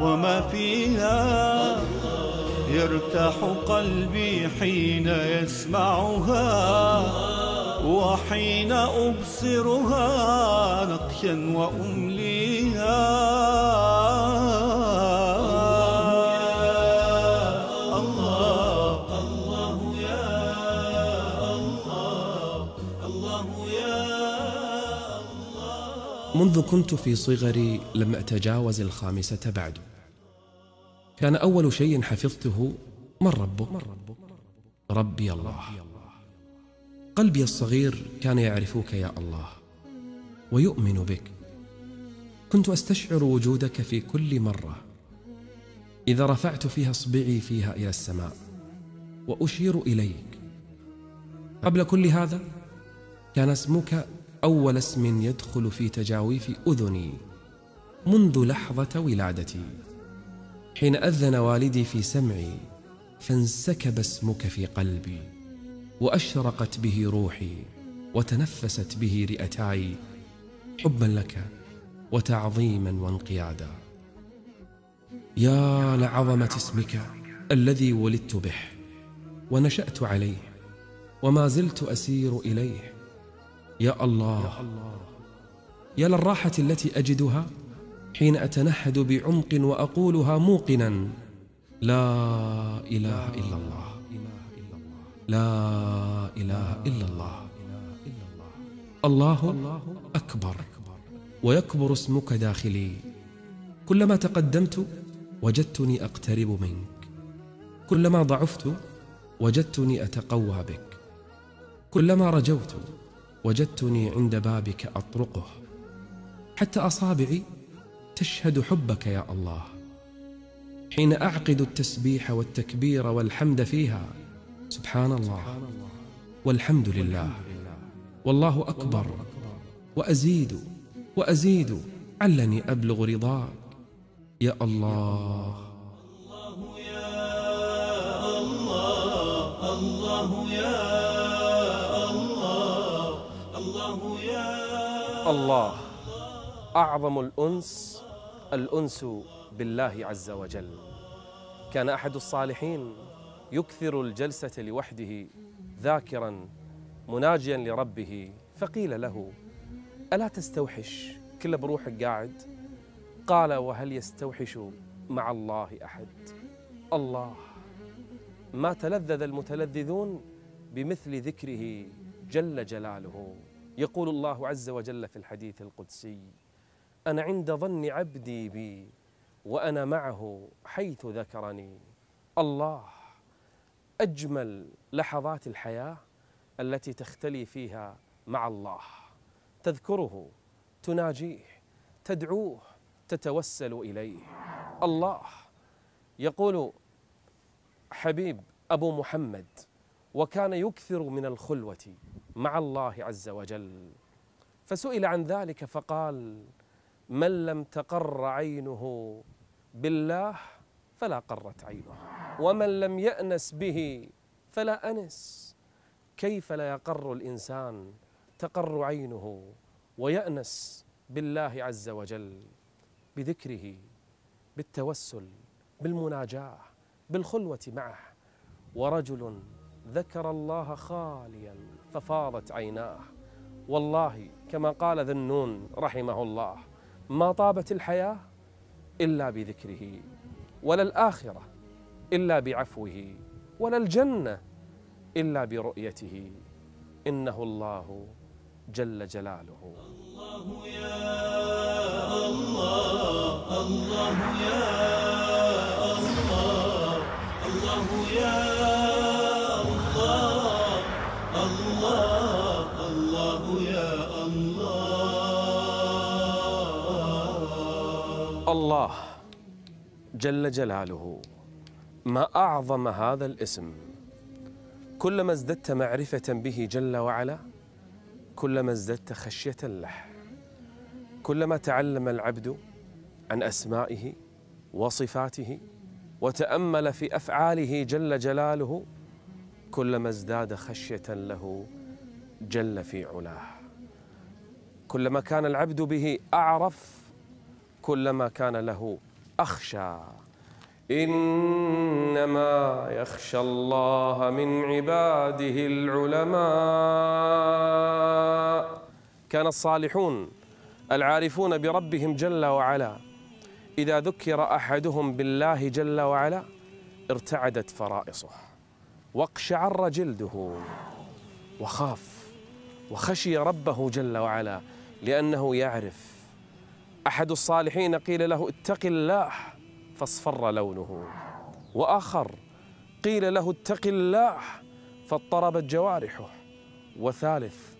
وما فيها. يرتاح قلبي حين يسمعها وحين أبصرها نقشا وأمليها. منذ كنت في صغري لم أتجاوز الخامسة بعد. كان أول شيء حفظته من ربك. ربي الله. قلبي الصغير كان يعرفك يا الله ويؤمن بك. كنت أستشعر وجودك في كل مرة. إذا رفعت فيها اصبعي فيها إلى السماء وأشير إليك. قبل كل هذا كان اسمك أول اسم يدخل في تجاويف أذني منذ لحظة ولادتي. حين أذن والدي في سمعي فانسكب اسمك في قلبي وأشرقت به روحي وتنفست به رئتاي. حبا لك وتعظيما وانقيادا. يا لعظمة اسمك الذي ولدت به ونشأت عليه وما زلت أسير إليه. يا الله. يا للراحة التي أجدها حين أتنهد بعمق وأقولها موقنا. لا إله إلا الله. لا إله إلا الله. الله. أكبر. ويكبر اسمك داخلي. كلما تقدمت وجدتني أقترب منك. كلما ضعفت وجدتني أتقوى بك. كلما رجوت وجدتني عند بابك أطرقه. حتى أصابعي تشهد حبك يا الله. حين أعقد التسبيح والتكبير والحمد فيها سبحان الله. والحمد لله. والله أكبر. وأزيد وأزيد. علني أبلغ رضاك. يا الله. الله يا الله الله يا الله. أعظم الأنس الأنس بالله عز وجل. كان أحد الصالحين يكثر الجلسة لوحده ذاكرا مناجيا لربه فقيل له ألا تستوحش؟ كل بروحك قاعد. قال وهل يستوحش مع الله أحد؟ الله. ما تلذذ المتلذذون بمثل ذكره جل جلاله. يقول الله عز وجل في الحديث القدسي أنا عند ظن عبدي بي وأنا معه حيث ذكرني. الله أجمل لحظات الحياة التي تختلي فيها مع الله. تذكره تناجيه تدعوه تتوسل إليه. الله يقول حبيب أبو محمد وكان يكثر من الخلوة. مع الله عز وجل. فسئل عن ذلك فقال من لم تقر عينه بالله فلا قرت عينه ومن لم يأنس به فلا أنس. كيف لا يقر الإنسان تقر عينه ويأنس بالله عز وجل؟ بذكره بالتوسل بالمناجاة بالخلوة معه. ورجل ذكر الله خاليا ففاضت عيناه. والله كما قال ذنون رحمه الله ما طابت الحياة إلا بذكره ولا الآخرة إلا بعفوه ولا الجنة إلا برؤيته. إنه الله جل جلاله. الله يا الله الله يا الله الله يا الله جل جلاله ما أعظم هذا الاسم. كلما ازددت معرفة به جل وعلا كلما ازددت خشية له. كلما تعلم العبد عن أسمائه وصفاته وتأمل في أفعاله جل جلاله كلما ازداد خشية له جل في علاه. كلما كان العبد به أعرف كلما كان له أخشى. إنما يخشى الله من عباده العلماء. كان الصالحون العارفون بربهم جل وعلا. إذا ذكر أحدهم بالله جل وعلا ارتعدت فرائصه. واقشعر جلده. وخاف. وخشي ربه جل وعلا لأنه يعرف أحد الصالحين قيل له اتق الله فاصفر لونه. وآخر قيل له اتق الله فاضطربت جوارحه. وثالث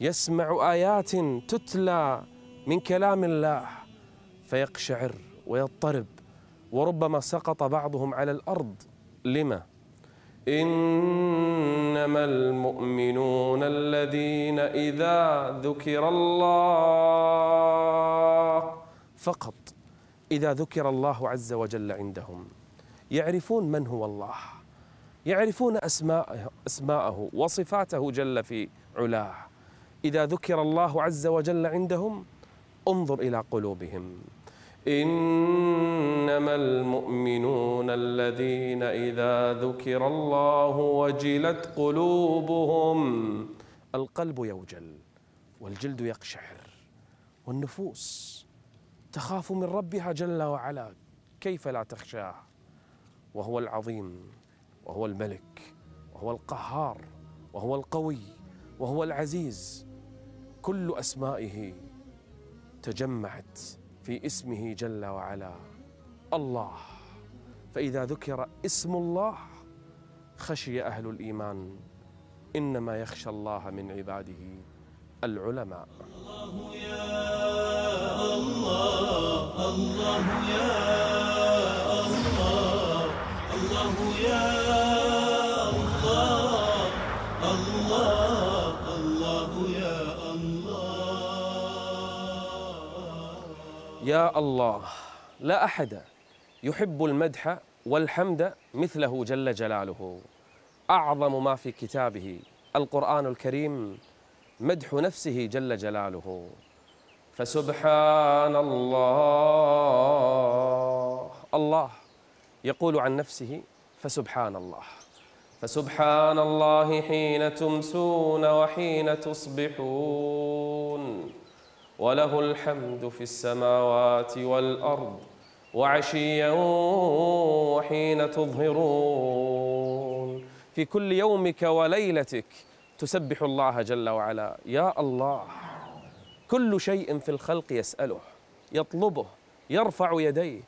يسمع آيات تتلى من كلام الله فيقشعر ويضطرب وربما سقط بعضهم على الأرض. لما؟ إنما المؤمنون الذين إذا ذكر الله فقط إذا ذكر الله عز وجل عندهم يعرفون من هو الله يعرفون أسماءه, أسماءه وصفاته جل في علاه. إذا ذكر الله عز وجل عندهم انظر إلى قلوبهم. إنما المؤمنون الذين إذا ذكر الله وجلت قلوبهم القلب يوجل والجلد يقشعر والنفوس تخاف من ربها جل وعلا. كيف لا تخشاه؟ وهو العظيم وهو الملك وهو القهار وهو القوي وهو العزيز. كل أسمائه تجمعت في اسمه جل وعلا الله. فإذا ذكر اسم الله خشي أهل الإيمان إنما يخشى الله من عباده العلماء. الله يا الله الله يا الله الله يا يا الله لا أحد يحب المدح والحمد مثله جل جلاله. أعظم ما في كتابه القرآن الكريم مدح نفسه جل جلاله. فسبحان الله. الله يقول عن نفسه فسبحان الله. فسبحان الله حين تمسون وحين تصبحون. وله الحمد في السماوات والأرض وعشيا وحين تظهرون. في كل يومك وليلتك تسبح الله جل وعلا. يا الله كل شيء في الخلق يسأله يطلبه يرفع يديه.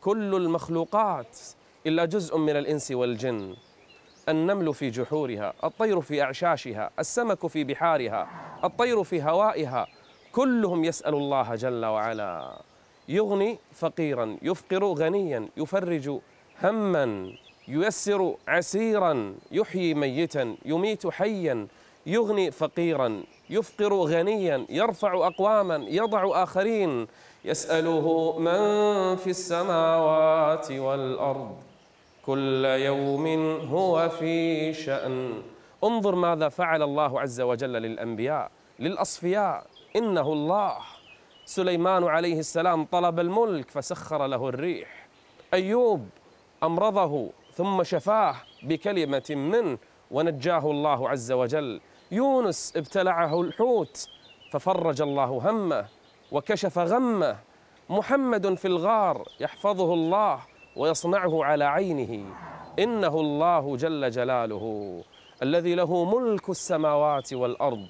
كل المخلوقات إلا جزء من الإنس والجن. النمل في جحورها الطير في أعشاشها السمك في بحارها الطير في هوائها كلهم يسأل الله جل وعلا. يغني فقيرا يفقر غنيا يفرج هما ييسر عسيرا يحيي ميتا يميت حيا. يغني فقيرا يفقر غنيا يرفع اقواما يضع آخرين. يسأله من في السماوات والأرض. كل يوم هو في شأن. انظر ماذا فعل الله عز وجل للأنبياء للأصفياء. إنه الله. سليمان عليه السلام طلب الملك فسخر له الريح. أيوب أمرضه ثم شفاه بكلمة منه ونجاه الله عز وجل. يونس ابتلعه الحوت ففرج الله همه وكشف غمه. محمد في الغار يحفظه الله ويصنعه على عينه. إنه الله جل جلاله الذي له ملك السماوات والأرض.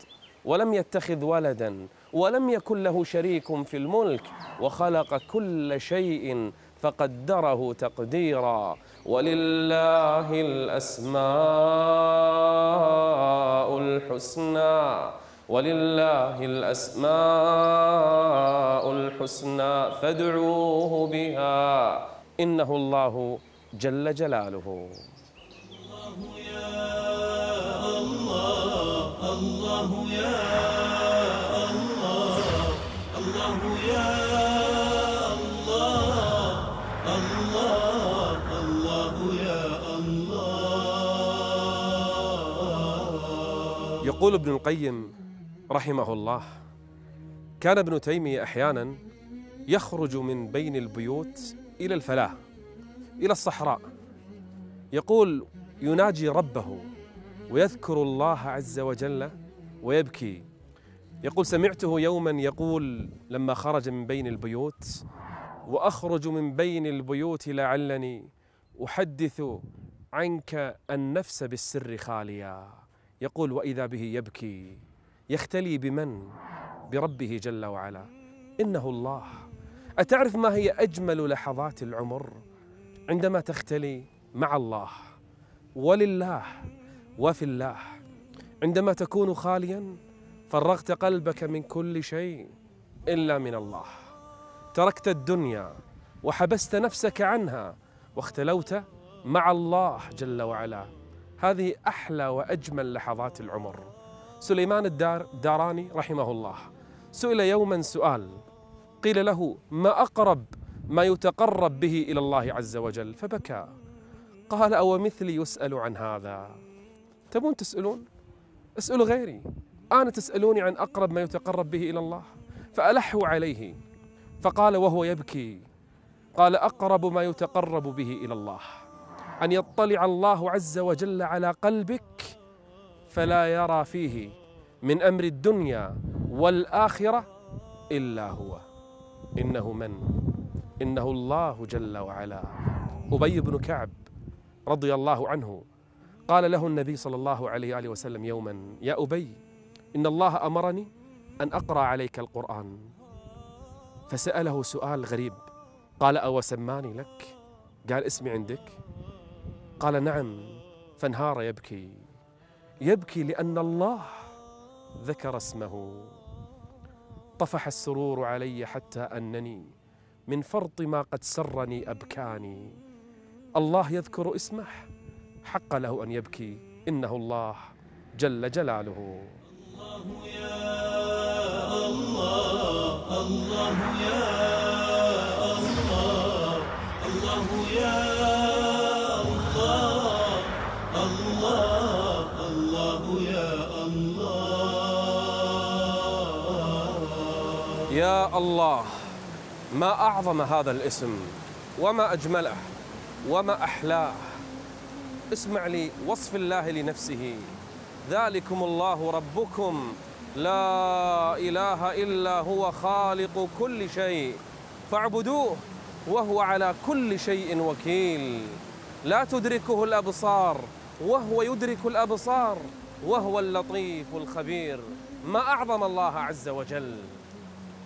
ولم يتخذ ولدا ولم يكن له شريك في الملك وخلق كل شيء فقدره تقديرا. ولله الأسماء الحسنى ولله الأسماء الحسنى فادعوه بها إنه الله جل جلاله. يقول ابن القيم رحمه الله كان ابن تيمية أحيانا يخرج من بين البيوت إلى الفلاة إلى الصحراء يقول يناجي ربه ويذكر الله عز وجل ويبكي يقول سمعته يوما يقول لما خرج من بين البيوت وأخرج من بين البيوت لعلني أحدث عنك النفس بالسر خاليا. يقول وإذا به يبكي يختلي بمن بربه جل وعلا. إنه الله. أتعرف ما هي أجمل لحظات العمر عندما تختلي مع الله ولله وفي الله. عندما تكون خاليا فرغت قلبك من كل شيء إلا من الله. تركت الدنيا وحبست نفسك عنها واختلوت مع الله جل وعلا. هذه أحلى وأجمل لحظات العمر. سليمان الدار الداراني رحمه الله. سئل يوما سؤال. قيل له ما أقرب ما يتقرب به إلى الله عز وجل؟ فبكى. قال أو مثلي يسأل عن هذا. تبون تسألون؟ اسألوا غيري. أنا تسألوني عن أقرب ما يتقرب به إلى الله؟ فالحوا عليه. فقال وهو يبكي. قال أقرب ما يتقرب به إلى الله. أن يطلع الله عز وجل على قلبك فلا يرى فيه من أمر الدنيا والآخرة إلا هو. إنه من؟ إنه الله جل وعلا. أبي بن كعب رضي الله عنه قال له النبي صلى الله عليه وآله وسلم يوما يا أبي إن الله أمرني أن أقرأ عليك القرآن. فسأله سؤال غريب. قال أو سماني لك؟ قال اسمي عندك. قال نعم فانهار يبكي. يبكي لأن الله ذكر اسمه. طفح السرور علي حتى أنني من فرط ما قد سرني أبكاني. الله يذكر اسمه حق له أن يبكي. إنه الله جل جلاله. الله يا الله الله يا الله الله يا الله ما أعظم هذا الاسم وما أجمله وما أحلاه. اسمع لي وصف الله لنفسه. ذلكم الله ربكم. لا إله إلا هو خالق كل شيء. فاعبدوه وهو على كل شيء وكيل. لا تدركه الأبصار وهو يدرك الأبصار وهو اللطيف الخبير. ما أعظم الله عز وجل.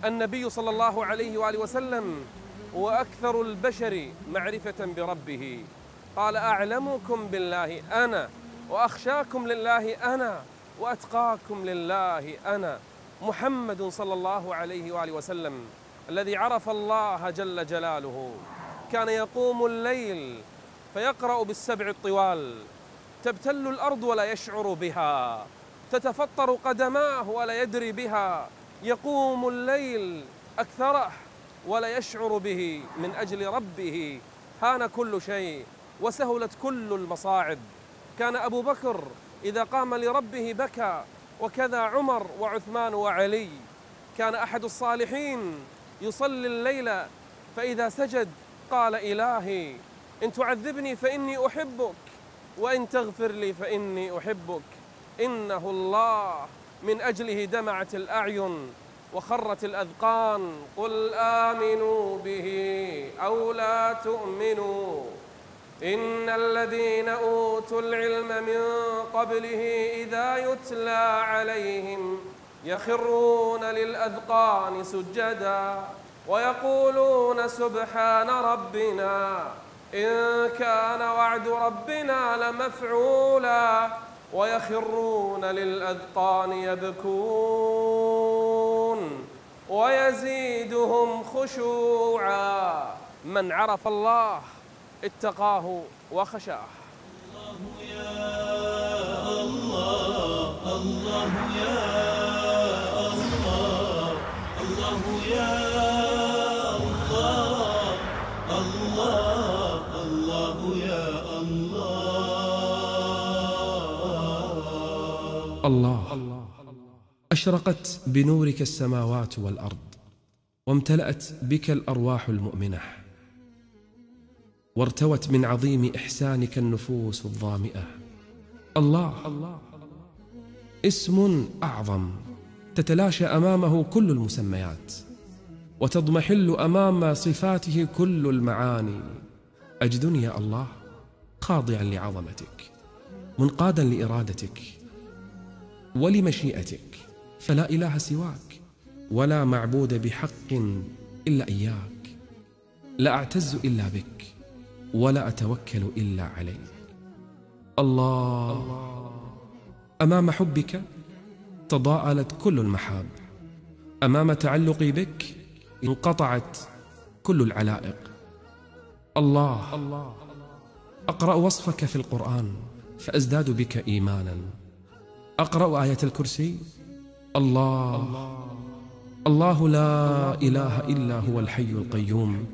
النبي صلى الله عليه وآله وسلم وأكثر البشر معرفة بربه. قال أعلمكم بالله أنا وأخشاكم لله أنا وأتقاكم لله أنا. محمد صلى الله عليه وآله وسلم الذي عرف الله جل جلاله. كان يقوم الليل فيقرأ بالسبع الطوال. تبتل الأرض ولا يشعر بها. تتفطر قدماه ولا يدري بها. يقوم الليل أكثره ولا يشعر به من أجل ربه. هان كل شيء وسهلت كل المصاعب. كان أبو بكر إذا قام لربه بكى وكذا عمر وعثمان وعلي. كان أحد الصالحين يصلي الليل فإذا سجد قال إلهي إن تعذبني فإني أحبك وإن تغفر لي فإني أحبك. إنه الله. من أجله دمعت الأعين وخرت الأذقان. قل آمنوا به أو لا تؤمنوا. إن الذين أوتوا العلم من قبله إذا يتلى عليهم يخرون للأذقان سجدا ويقولون سبحان ربنا إن كان وعد ربنا لمفعولا. ويخرون للأذقان يبكون ويزيدهم خشوعا. من عرف الله اتقاه وخشاه. الله أشرقت بنورك السماوات والأرض وامتلأت بك الأرواح المؤمنة وارتوت من عظيم إحسانك النفوس الظامئة الله اسم أعظم تتلاشى أمامه كل المسميات وتضمحل أمام صفاته كل المعاني أجدني يا الله خاضعا لعظمتك منقادا لإرادتك ولمشيئتك فلا إله سواك ولا معبود بحق إلا إياك. لا أعتز إلا بك ولا أتوكل إلا عليك. الله أمام حبك تضاءلت كل المحاب أمام تعلقي بك انقطعت كل العلائق. الله أقرأ وصفك في القرآن فأزداد بك إيمانا. أقرأ آية الكرسي. الله. الله لا إله إلا هو الحي القيوم.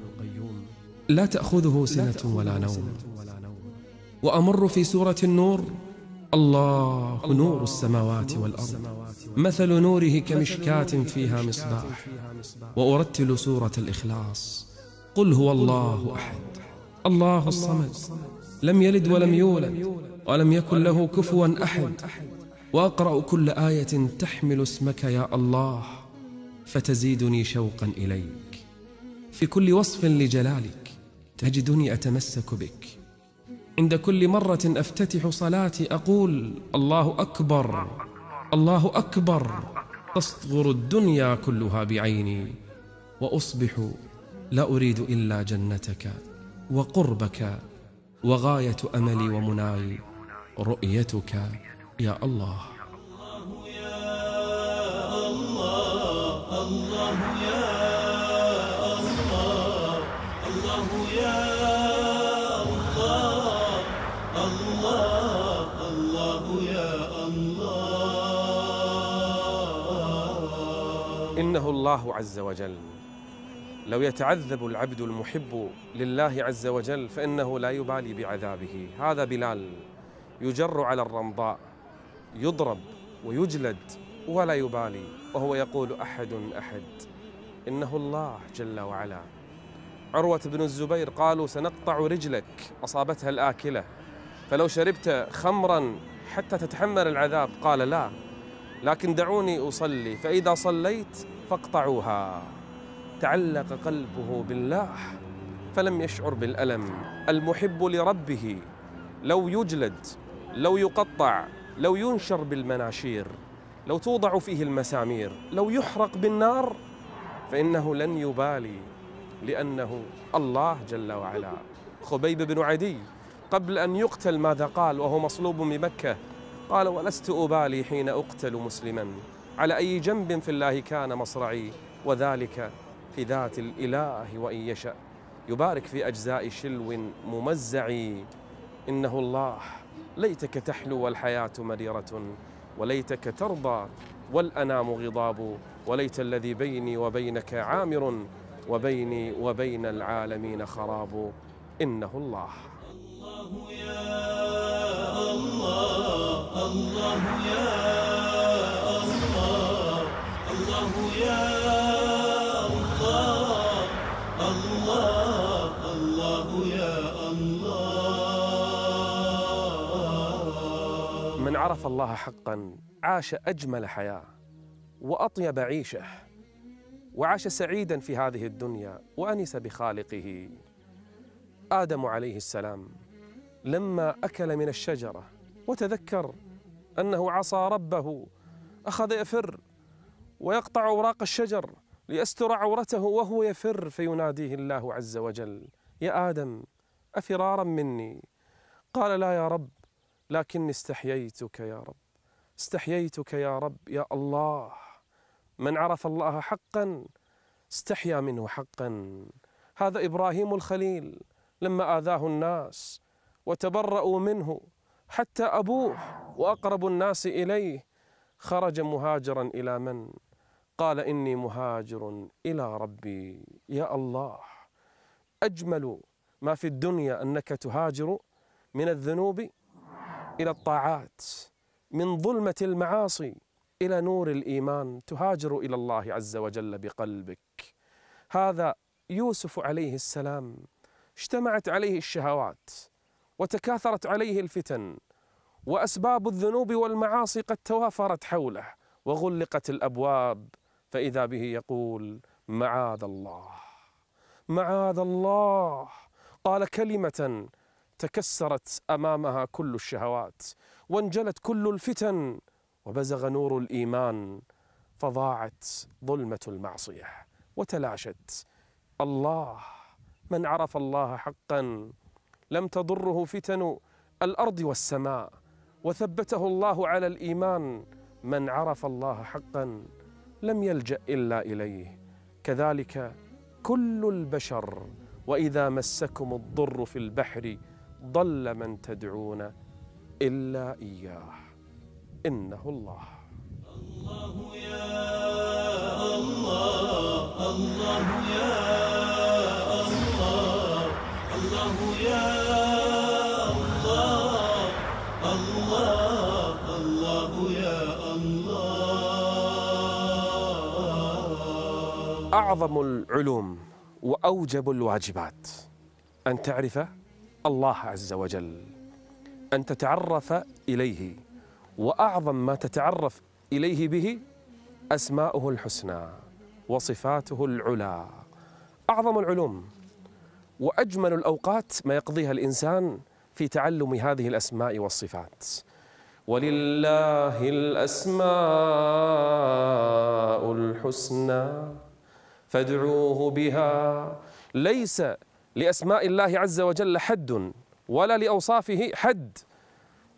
لا تأخذه سنة ولا نوم. وأمر في سورة النور. الله نور السماوات والأرض. مثل نوره كمشكاة فيها مصباح. وأرتل سورة الإخلاص. قل هو الله أحد. الله الصمد. لم يلد ولم يولد. ولم يكن له كفوا أحد. وأقرأ كل آية تحمل اسمك يا الله فتزيدني شوقا إليك. في كل وصف لجلالك تجدني أتمسك بك. عند كل مرة أفتتح صلاتي أقول الله أكبر الله أكبر. تصغر الدنيا كلها بعيني وأصبح لا أريد إلا جنتك وقربك وغاية أملي ومناي رؤيتك. يا الله. إنه الله عز وجل. لو يتعذب العبد المحب لله عز وجل فإنه لا يبالي بعذابه. هذا بلال يجر على الرمضاء. يضرب ويجلد ولا يبالي وهو يقول أحد أحد إنه الله جل وعلا. عروة بن الزبير قالوا سنقطع رجلك أصابتها الآكلة. فلو شربت خمرا حتى تتحمل العذاب قال لا لكن دعوني أصلي فإذا صليت فاقطعوها. تعلق قلبه بالله فلم يشعر بالألم. المحب لربه لو يجلد لو يقطع لو ينشر بالمناشير لو توضع فيه المسامير لو يحرق بالنار فإنه لن يبالي لأنه الله جل وعلا. خبيب بن عدي قبل أن يقتل ماذا قال وهو مصلوب بمكة؟ قال ولست أبالي حين أقتل مسلما. على أي جنب في الله كان مصرعي وذلك في ذات الإله وإن يشأ. يبارك في أجزاء شلو ممزع إنه الله ليتك تحلو والحياة مريرة وليتك ترضى والأنام غضاب وليت الذي بيني وبينك عامر وبيني وبين العالمين خراب. إنه الله. من عرف الله حقا عاش أجمل حياة وأطيب عيشه وعاش سعيدا في هذه الدنيا وأنس بخالقه. آدم عليه السلام لما أكل من الشجرة وتذكر أنه عصى ربه أخذ يفر ويقطع أوراق الشجر ليستر عورته وهو يفر فيناديه الله عز وجل يا آدم أفرارا مني؟ قال لا يا رب لكني استحييتك يا رب. استحييتك يا رب يا الله. من عرف الله حقا استحيا منه حقا. هذا إبراهيم الخليل لما آذاه الناس وتبرأوا منه حتى أبوه وأقرب الناس إليه خرج مهاجرا إلى من؟ قال إني مهاجر إلى ربي يا الله. أجمل ما في الدنيا أنك تهاجر من الذنوب إلى الطاعات من ظلمة المعاصي إلى نور الإيمان تهاجر إلى الله عز وجل بقلبك. هذا يوسف عليه السلام. اجتمعت عليه الشهوات وتكاثرت عليه الفتن وأسباب الذنوب والمعاصي قد توافرت حوله وغلقت الأبواب. فإذا به يقول معاذ الله معاذ الله. قال كلمة تكسرت أمامها كل الشهوات وانجلت كل الفتن وبزغ نور الإيمان فضاعت ظلمة المعصية وتلاشت. الله من عرف الله حقا لم تضره فتن الأرض والسماء وثبته الله على الإيمان من عرف الله حقا لم يلجأ إلا إليه. كذلك كل البشر وإذا مسكم الضر في البحر ضل من تدعون إلا إياه. إنه الله. الله يا الله الله يا الله الله يا الله الله الله يا الله. أعظم العلوم وأوجب الواجبات. أن تعرف الله عز وجل أن تتعرف إليه وأعظم ما تتعرف إليه به أسماؤه الحسنى وصفاته العلى. أعظم العلوم وأجمل الأوقات ما يقضيها الإنسان في تعلم هذه الأسماء والصفات. ولله الأسماء الحسنى فادعوه بها. ليس لأسماء الله عز وجل حد ولا لأوصافه حد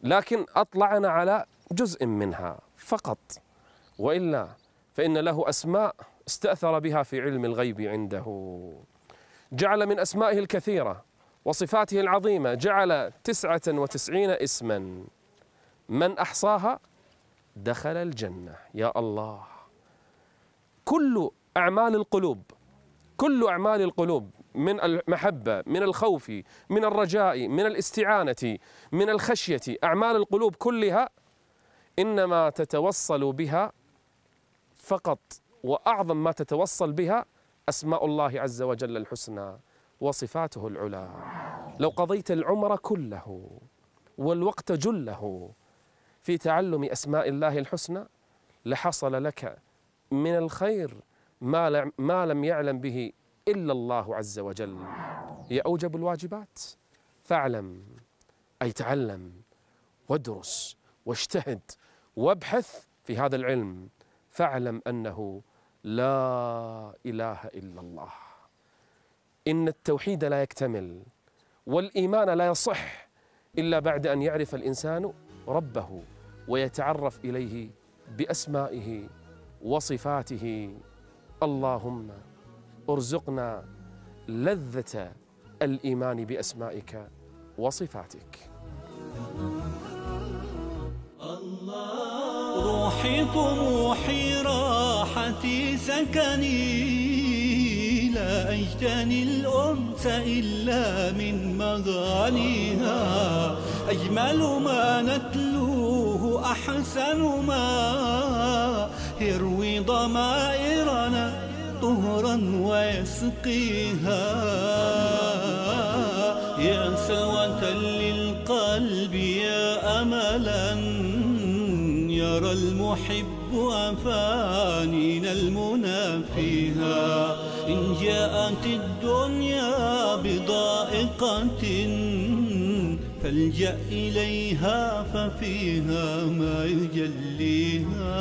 لكن أطلعنا على جزء منها فقط. وإلا فإن له أسماء استأثر بها في علم الغيب عنده. جعل من أسمائه الكثيرة وصفاته العظيمة جعل تسعة وتسعين اسما. من أحصاها؟ دخل الجنة. يا الله! كل أعمال القلوب كل أعمال القلوب من المحبة من الخوف من الرجاء من الاستعانة من الخشية. أعمال القلوب كلها إنما تتوصل بها فقط وأعظم ما تتوصل بها أسماء الله عز وجل الحسنى وصفاته العلى. لو قضيت العمر كله والوقت جله في تعلم أسماء الله الحسنى لحصل لك من الخير ما لم يعلم به إلا الله عز وجل. هي أوجب الواجبات فاعلم أي تعلم وادرس واجتهد وابحث في هذا العلم. فاعلم أنه لا إله إلا الله. إن التوحيد لا يكتمل والإيمان لا يصح إلا بعد أن يعرف الإنسان ربه ويتعرف إليه بأسمائه وصفاته. اللهم أرزقنا لذة الإيمان بأسمائك وصفاتك. روحي طموحي راحتي سكني لا أجتني الأنس إلا من مغانيها. أجمل ما نتلوه أحسن ما يروي ضمائرنا طهرا ويسقيها. يا سلوة للقلب يا أملا يرى المحب أفانينا المنى فيها. إن جاءت الدنيا بضائقة فالجأ إليها ففيها ما يجليها.